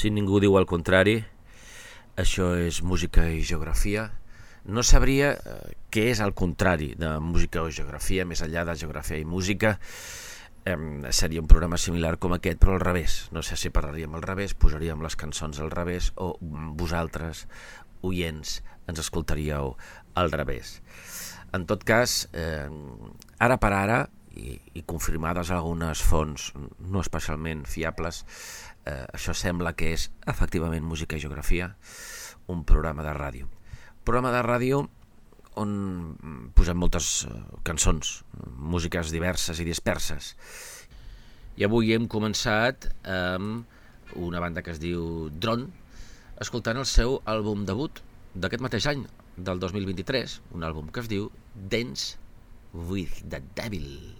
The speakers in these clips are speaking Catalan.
Si ningú diu el contrari, això és música i geografia. No sabria eh, què és el contrari de música o geografia, més enllà de geografia i música. Eh, seria un programa similar com aquest, però al revés. No sé si parlaríem al revés, posaríem les cançons al revés o vosaltres, oients, ens escoltaríeu al revés. En tot cas, eh, ara per ara, i, i confirmades algunes fonts no especialment fiables, eh, això sembla que és efectivament música i geografia, un programa de ràdio. Programa de ràdio on posem moltes eh, cançons, músiques diverses i disperses. I avui hem començat amb una banda que es diu Drone, escoltant el seu àlbum debut d'aquest mateix any, del 2023, un àlbum que es diu Dance with the Devil.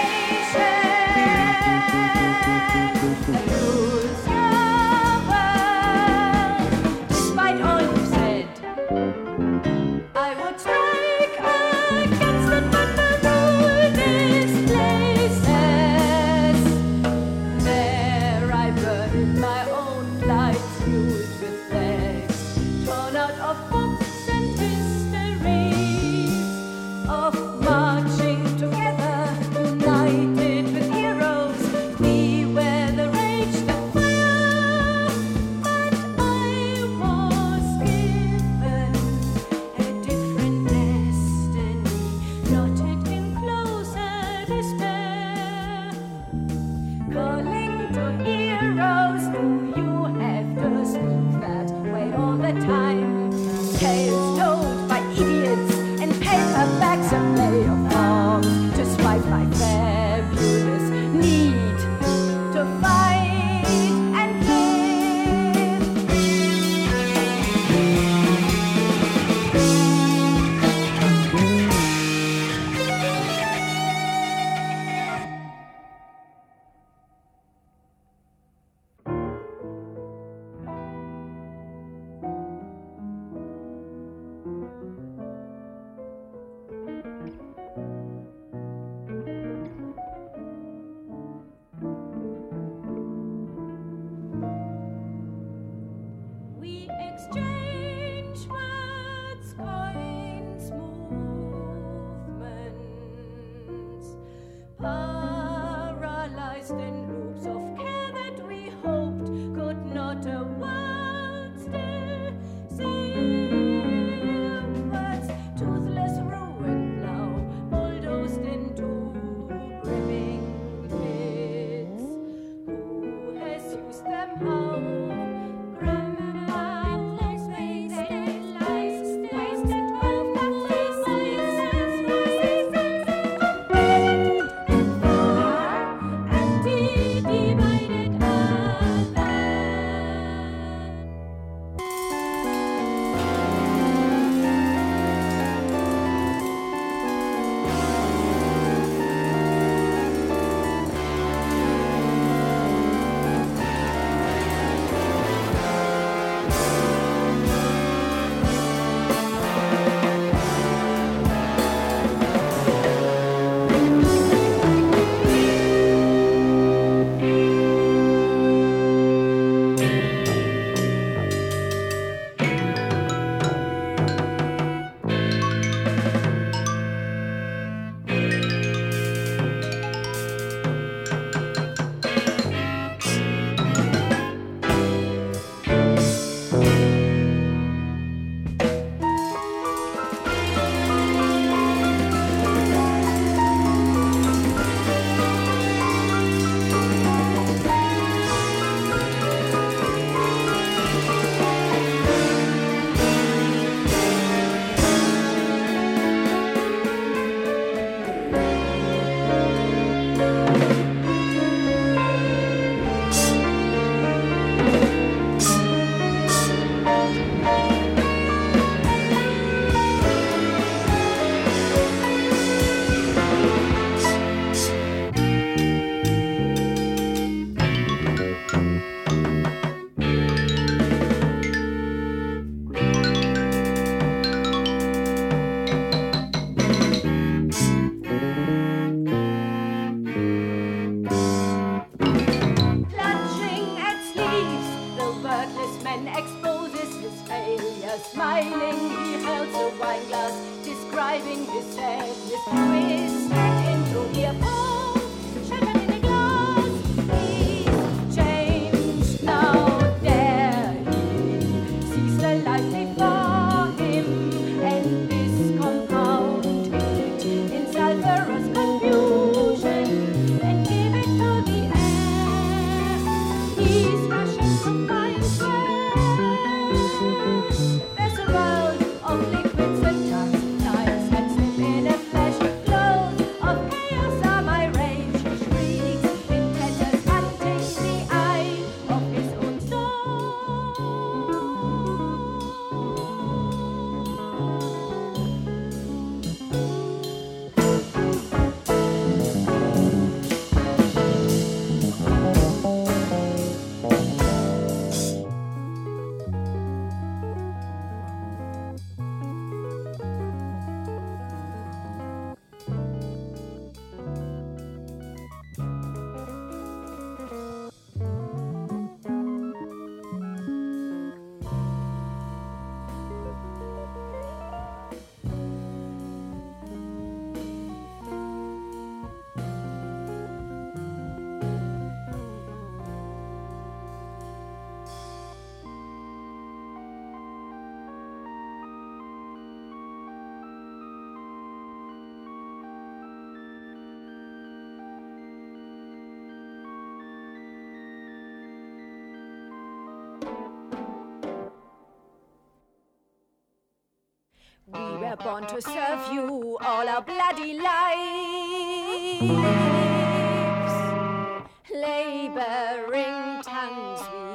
Wait. We're born to serve you all our bloody lives. Laboring tongues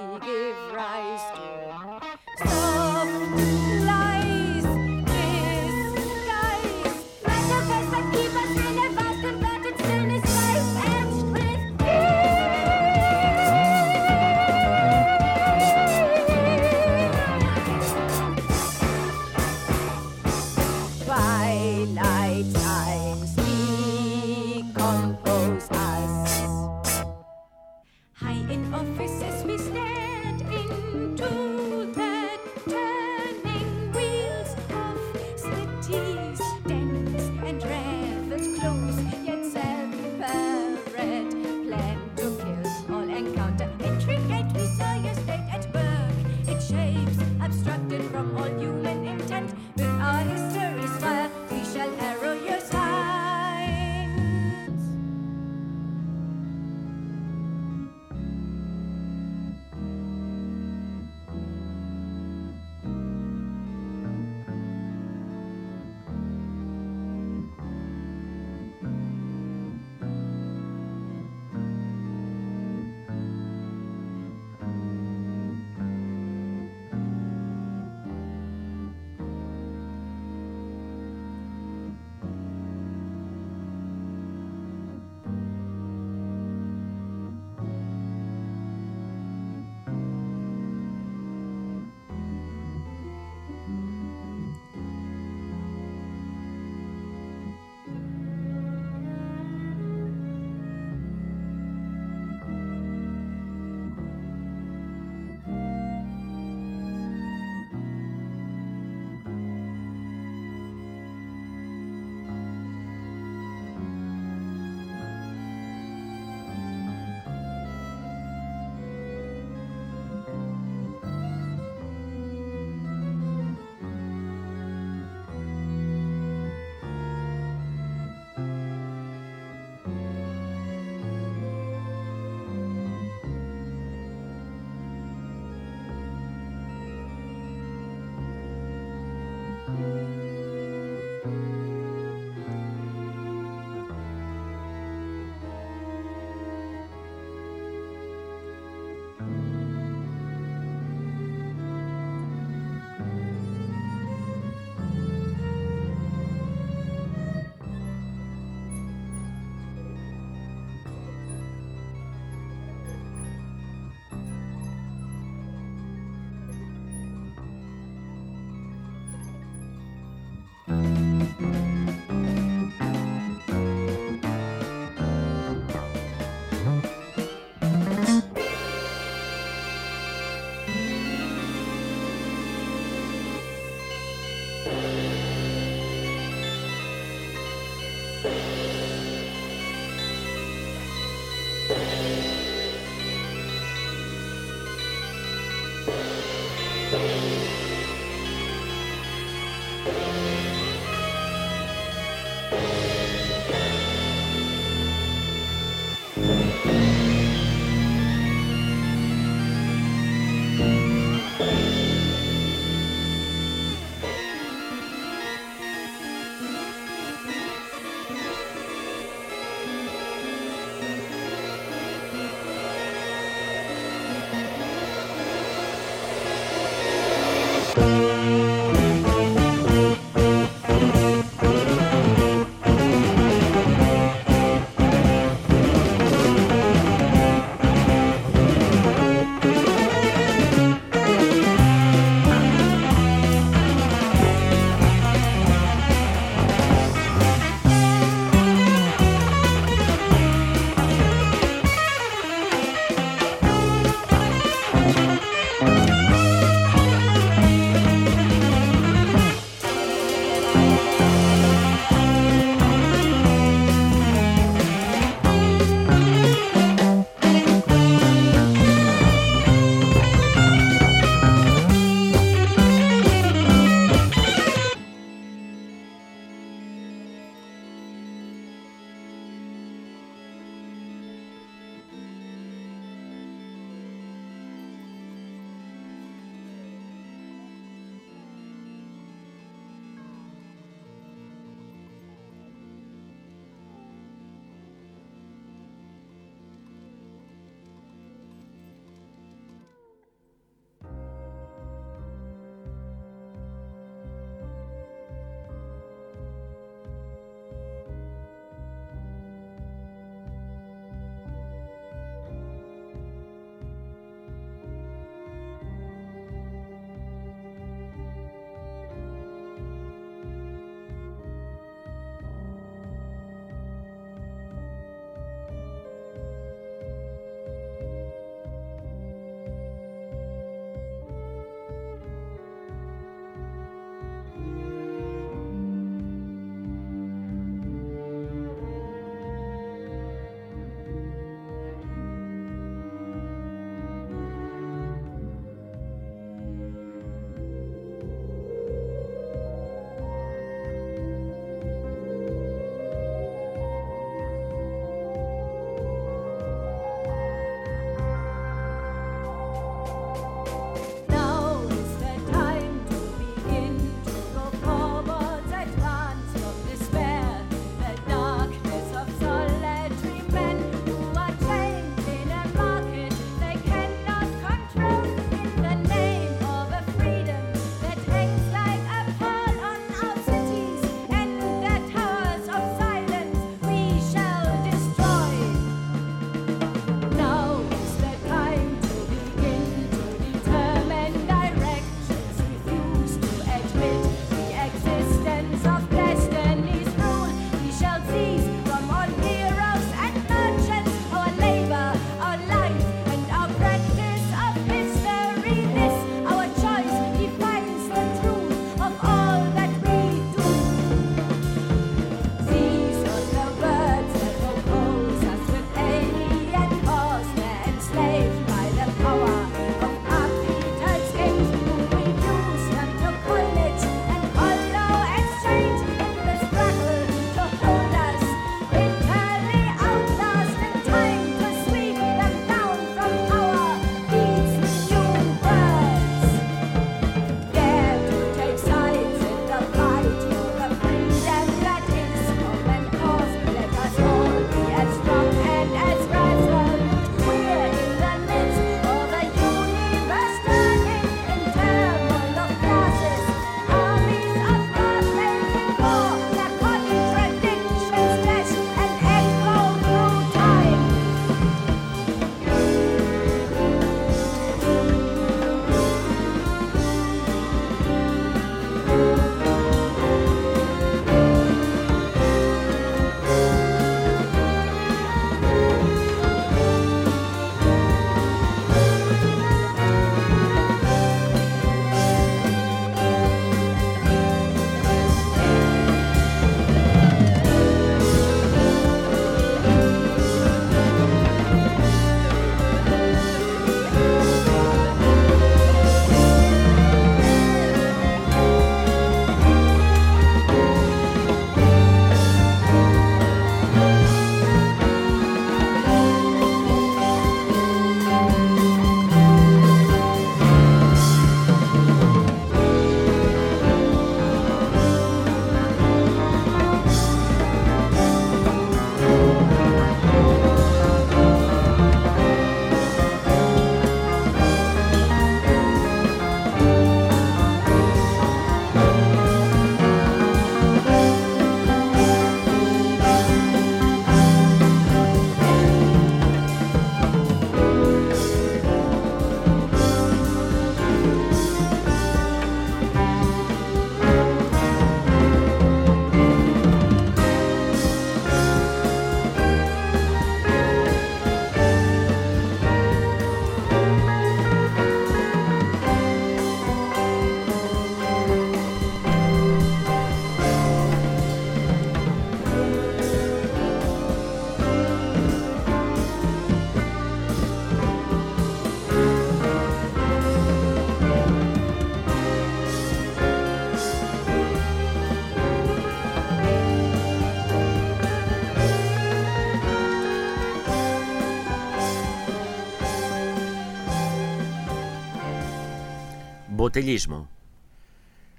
Botellismo.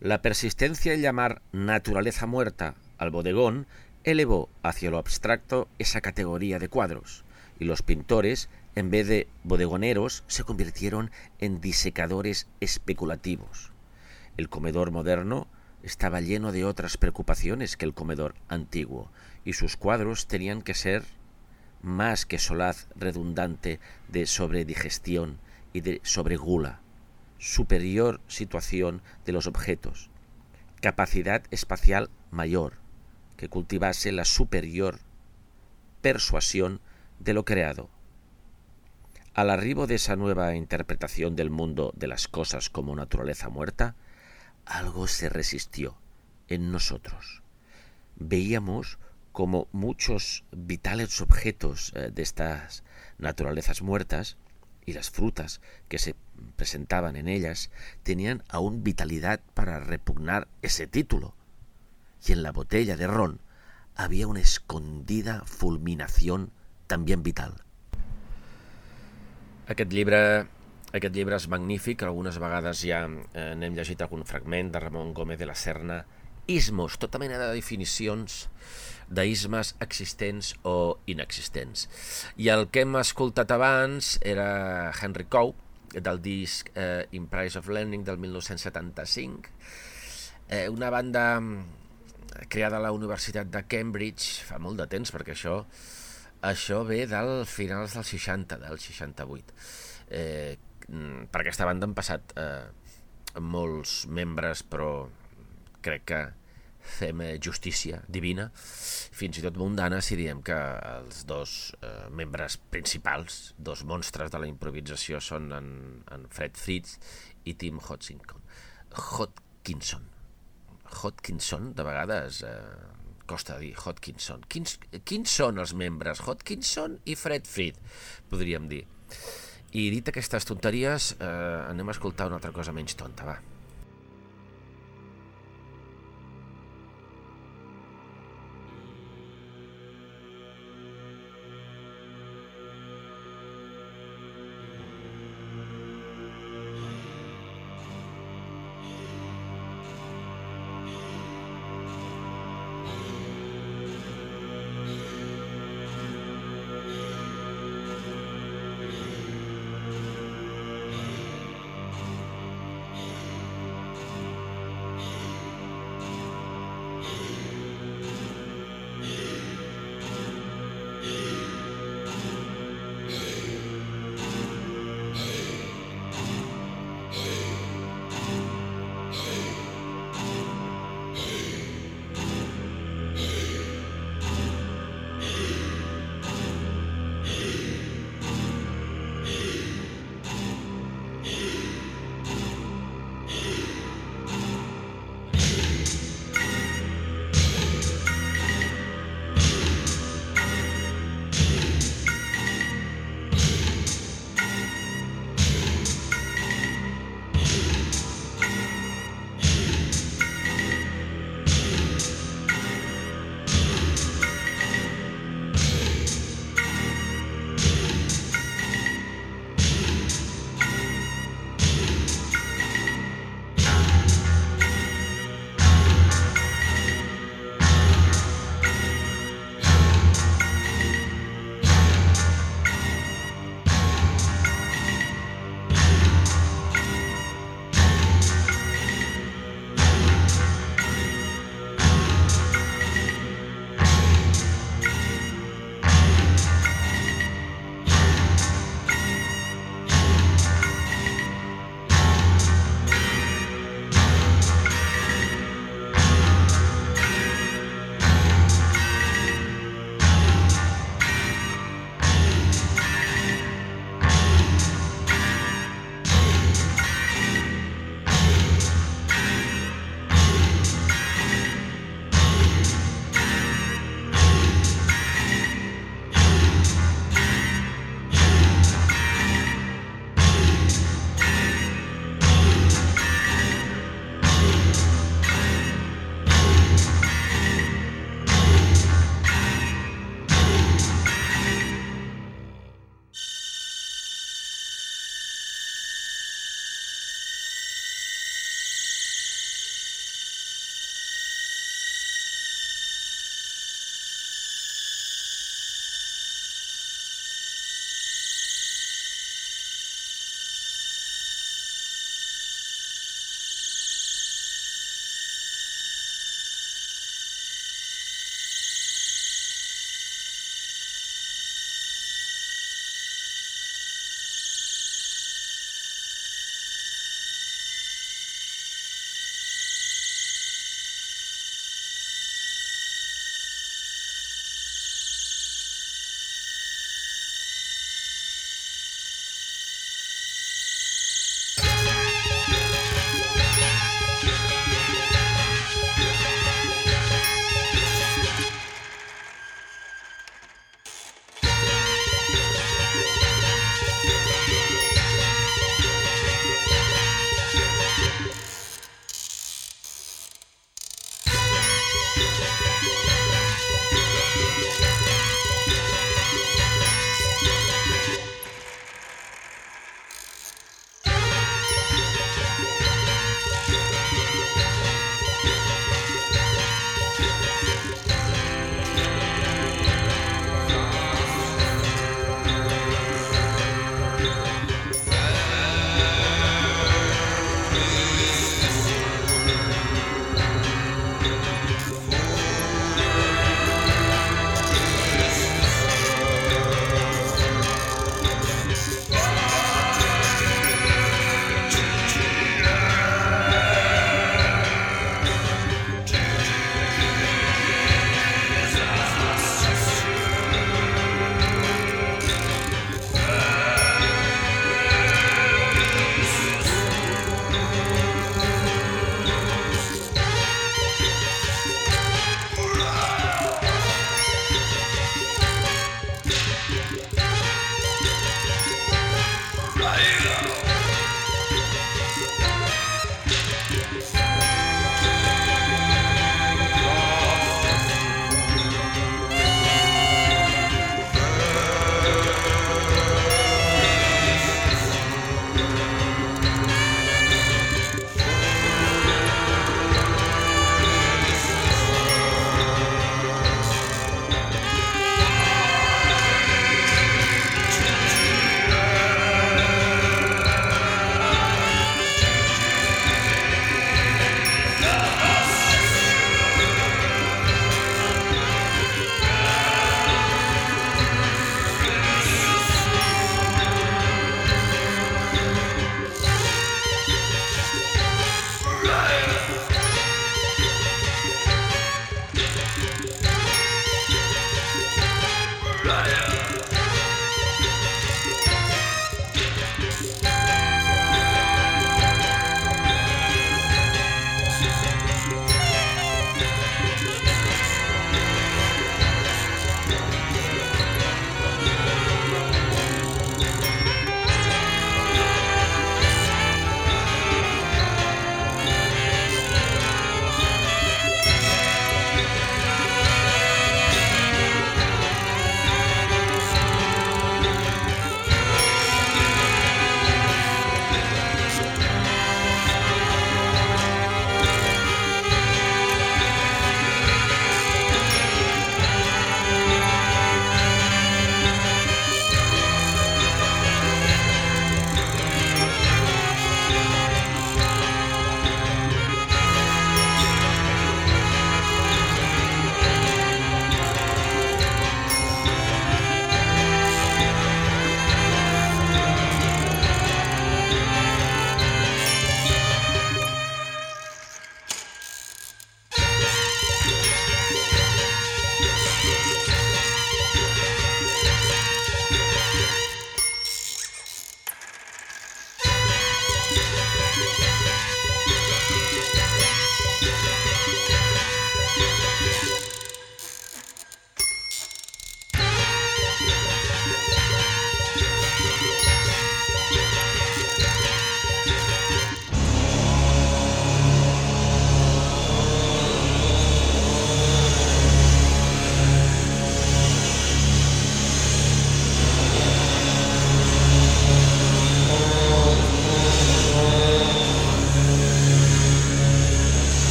La persistencia en llamar naturaleza muerta al bodegón elevó hacia lo abstracto esa categoría de cuadros, y los pintores, en vez de bodegoneros, se convirtieron en disecadores especulativos. El comedor moderno estaba lleno de otras preocupaciones que el comedor antiguo, y sus cuadros tenían que ser más que solaz redundante de sobredigestión y de sobregula, superior situación de los objetos, capacidad espacial mayor, que cultivase la superior persuasión de lo creado. Al arribo de esa nueva interpretación del mundo de las cosas como naturaleza muerta, algo se resistió en nosotros. Veíamos como muchos vitales objetos eh, de estas naturalezas muertas y las frutas que se presentaban en ellas tenían aún vitalidad para repugnar ese título. Y en la botella de ron había una escondida fulminación también vital. Aquest llibre, aquest llibre és magnífic, algunes vegades ja eh, n'hem llegit algun fragment de Ramon Gómez de la Serna. Ismos, tota mena de definicions d'ismes existents o inexistents. I el que hem escoltat abans era Henry Coe, del disc eh, In Price of Learning del 1975, eh, una banda mm, creada a la Universitat de Cambridge fa molt de temps, perquè això això ve del finals dels 60, del 68. Eh, mm, per aquesta banda han passat eh, molts membres, però crec que fem eh, justícia divina, fins i tot mundana, si diem que els dos eh, membres principals, dos monstres de la improvisació, són en, en Fred Fritz i Tim Hodgkinson. Hodgkinson. Hodgkinson, de vegades, eh, costa dir Hodgkinson. Quins, quins són els membres? Hodgkinson i Fred Fritz, podríem dir. I dit aquestes tonteries, eh, anem a escoltar una altra cosa menys tonta, va.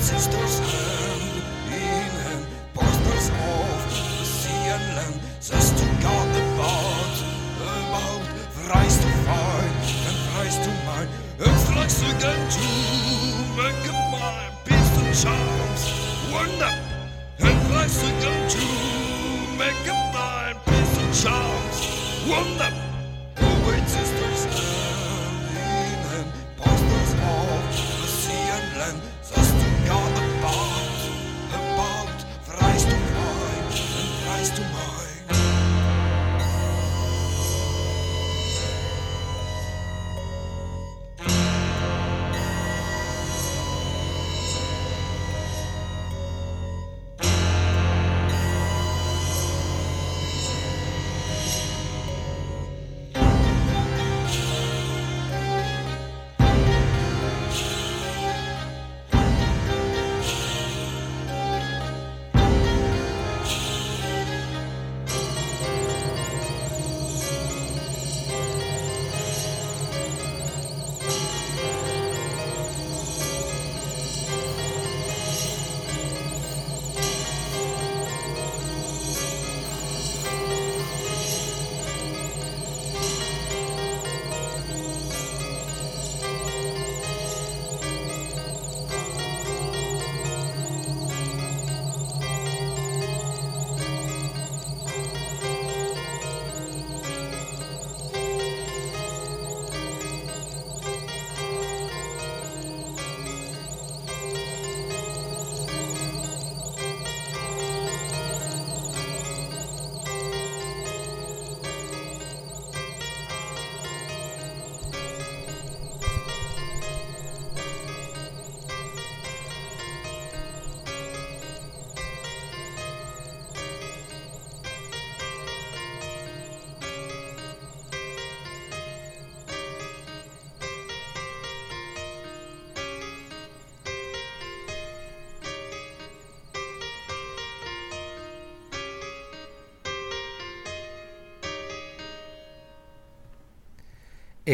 sisters hand in hand, pastors of sea and land, says to God about, about rise to find and rise to mind, and strikes again to make a mind, peace and charms, wonder. up, and rise again to make a mind, peace and charms, wonder.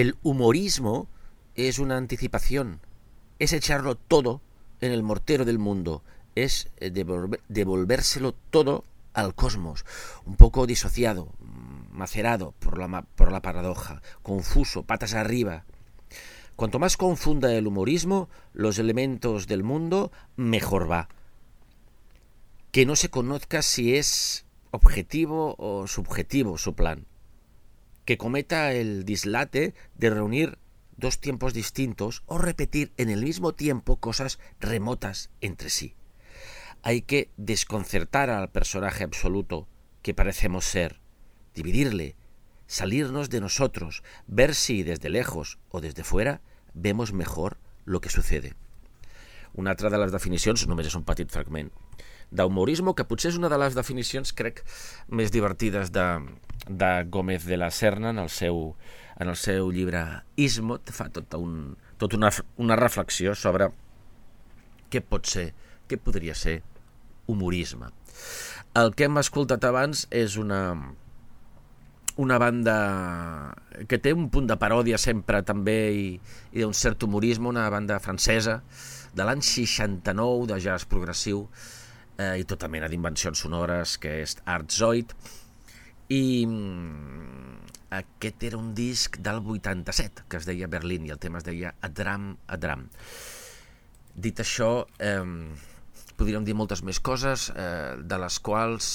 El humorismo es una anticipación, es echarlo todo en el mortero del mundo, es eh, devolvérselo todo al cosmos, un poco disociado, mm, macerado por la, por la paradoja, confuso, patas arriba. Cuanto más confunda el humorismo los elementos del mundo, mejor va. Que no se conozca si es objetivo o subjetivo su plan que cometa el dislate de reunir dos tiempos distintos o repetir en el mismo tiempo cosas remotas entre sí. Hay que desconcertar al personaje absoluto que parecemos ser, dividirle, salirnos de nosotros, ver si desde lejos o desde fuera vemos mejor lo que sucede. Una altra de les definicions, només és un petit fragment, d'humorisme, que potser és una de les definicions, crec, més divertides de, de Gómez de la Serna en el seu, en el seu llibre Ismot, fa tota, un, tota una, una reflexió sobre què pot ser, què podria ser humorisme. El que hem escoltat abans és una, una banda que té un punt de paròdia sempre també i, i d'un cert humorisme, una banda francesa de l'any 69 de jazz progressiu eh, i tota mena d'invencions sonores que és Art Zoid i mm, aquest era un disc del 87 que es deia Berlín i el tema es deia A Dram, A Dram dit això eh, podríem dir moltes més coses eh, de les quals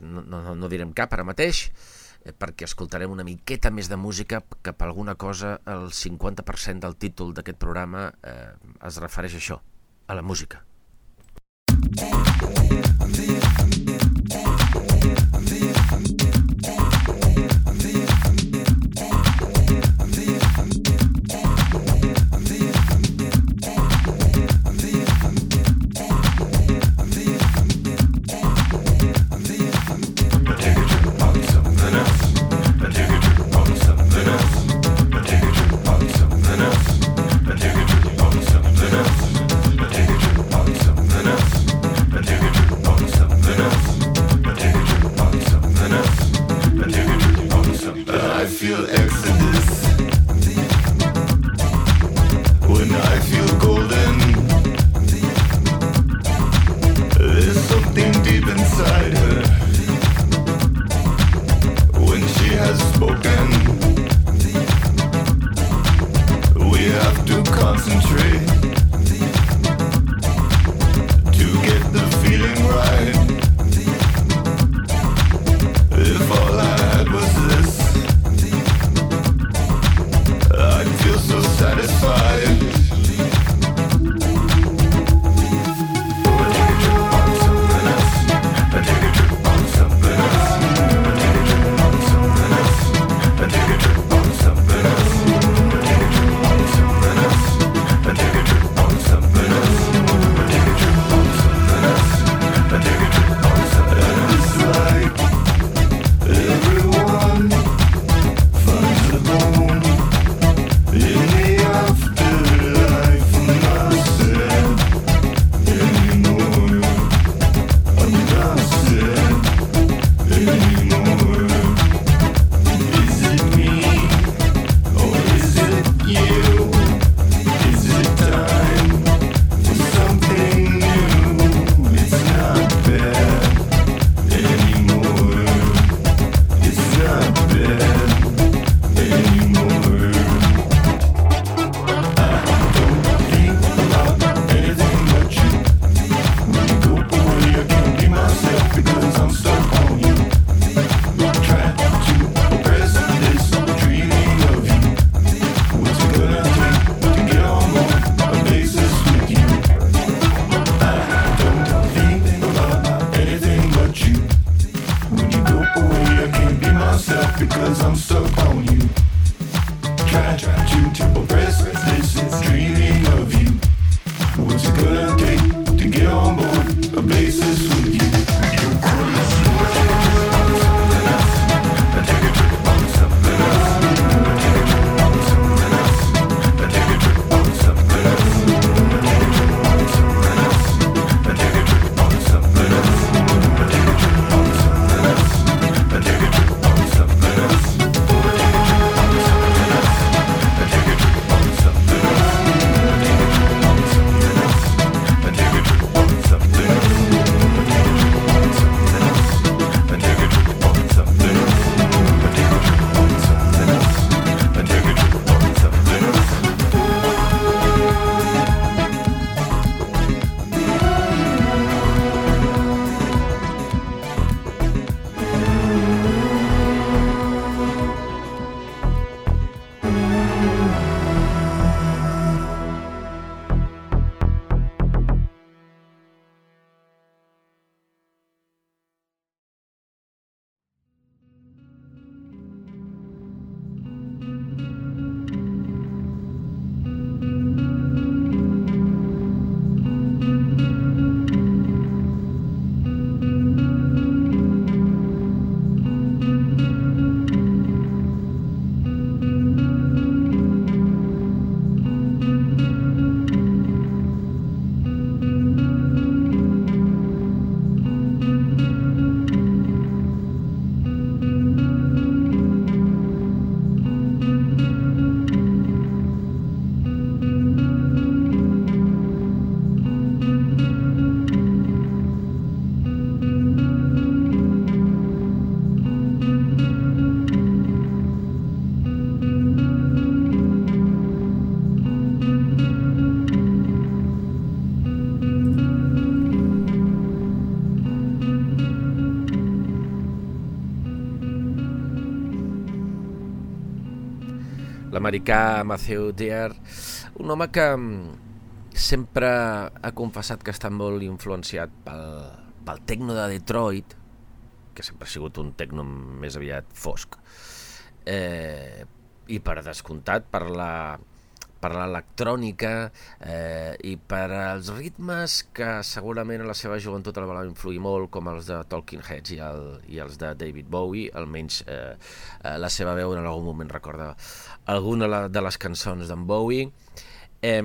no, no, no direm cap ara mateix eh, perquè escoltarem una miqueta més de música que per alguna cosa el 50% del títol d'aquest programa eh, es refereix a això, a la música. I l'americà Matthew Dear, un home que mm, sempre ha confessat que està molt influenciat pel, pel tecno de Detroit, que sempre ha sigut un tecno més aviat fosc, eh, i per descomptat per la per l'electrònica eh, i per als ritmes que segurament a la seva joventut el van influir molt, com els de Talking Heads i, el, i els de David Bowie, almenys eh, eh, la seva veu en algun moment recorda alguna de les cançons d'en Bowie. Eh,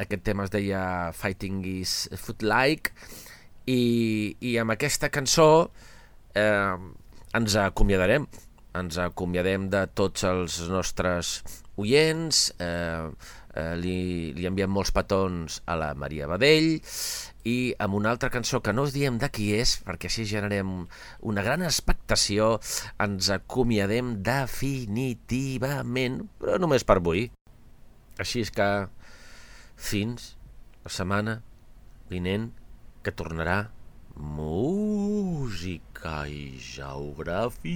aquest tema es deia Fighting is Foot-like i, i amb aquesta cançó eh, ens acomiadarem ens acomiadem de tots els nostres oients, eh, eh, li, li enviem molts petons a la Maria Badell i amb una altra cançó que no us diem de qui és, perquè així generem una gran expectació, ens acomiadem definitivament, però només per avui. Així és que fins la setmana vinent que tornarà música i geografia.